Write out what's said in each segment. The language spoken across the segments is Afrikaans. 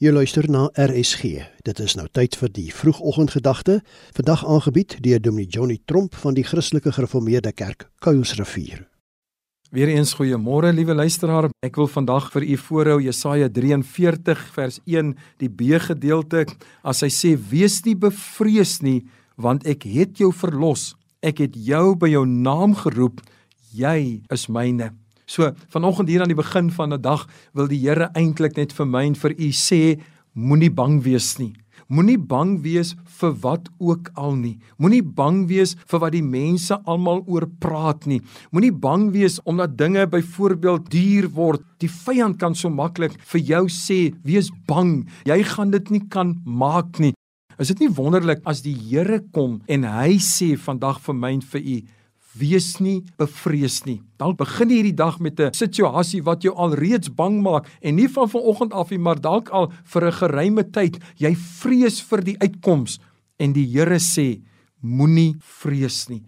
Jy luister na RSG. Dit is nou tyd vir die vroegoggendgedagte, vandag aangebied deur Dominee Johnny Tromp van die Christelike Gereformeerde Kerk Kuilsrivier. Weereens goeiemôre liewe luisteraar. Ek wil vandag vir u voorhou Jesaja 43 vers 1 die B gedeelte as hy sê wees nie bevrees nie want ek het jou verlos. Ek het jou by jou naam geroep. Jy is myne. So vanoggend hier aan die begin van 'n dag wil die Here eintlik net vir my en vir u sê moenie bang wees nie. Moenie bang wees vir wat ook al nie. Moenie bang wees vir wat die mense almal oor praat nie. Moenie bang wees omdat dinge byvoorbeeld duur word. Die vyand kan so maklik vir jou sê wees bang. Jy gaan dit nie kan maak nie. Is dit nie wonderlik as die Here kom en hy sê vandag vir my en vir u Wees nie bevrees nie. Dalk begin jy hierdie dag met 'n situasie wat jou alreeds bang maak en nie van vanoggend af nie, maar dalk al vir 'n geruime tyd. Jy vrees vir die uitkoms en die Here sê moenie vrees nie.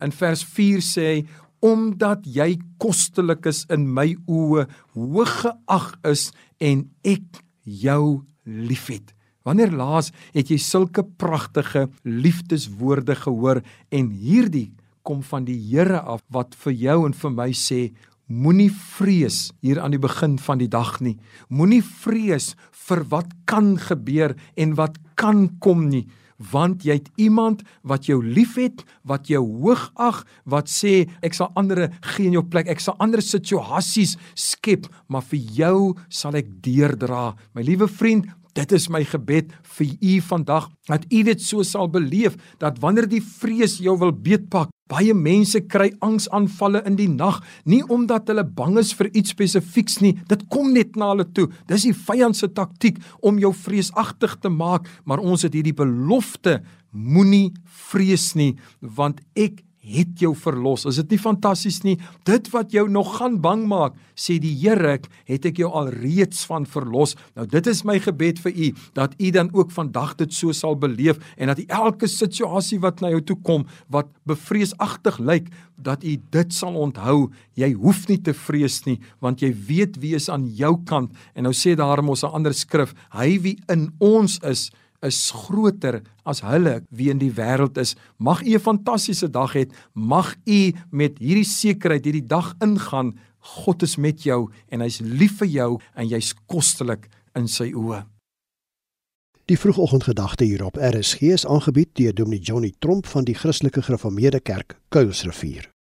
In vers 4 sê hy omdat jy kostelik is in my oë, hoog geag is en ek jou liefhet. Wanneer laas het jy sulke pragtige liefdeswoorde gehoor en hierdie kom van die Here af wat vir jou en vir my sê moenie vrees hier aan die begin van die dag nie. Moenie vrees vir wat kan gebeur en wat kan kom nie want jy het iemand wat jou liefhet wat jou hoogag wat sê ek sal ander gee in jou plek ek sal ander situasies skep maar vir jou sal ek deurdra. My liewe vriend Dit is my gebed vir u vandag dat u dit so sal beleef dat wanneer die vrees jou wil beetpak Baie mense kry angsaanvalle in die nag, nie omdat hulle bang is vir iets spesifieks nie. Dit kom net na hulle toe. Dis die vyand se taktik om jou vreesagtig te maak, maar ons het hierdie belofte: moenie vrees nie, want ek het jou verlos. Is dit nie fantasties nie? Dit wat jou nog gaan bang maak, sê die Here, het ek jou alreeds van verlos. Nou dit is my gebed vir u dat u dan ook vandag dit so sal beleef en dat elke situasie wat na jou toe kom wat bevreesagtig lyk, dat u dit sal onthou. Jy hoef nie te vrees nie, want jy weet wie is aan jou kant. En nou sê daarom ons 'n ander skrif, hy wie in ons is is groter as hulle wie in die wêreld is. Mag u 'n fantastiese dag hê. Mag u met hierdie sekerheid hierdie dag ingaan. God is met jou en hy's lief vir jou en jy's kostelik in sy oë. Die vroegoggendgedagte hier op RSG is aangebied deur Dominee Johnny Tromp van die Christelike Gereformeerde Kerk Kuilsrivier.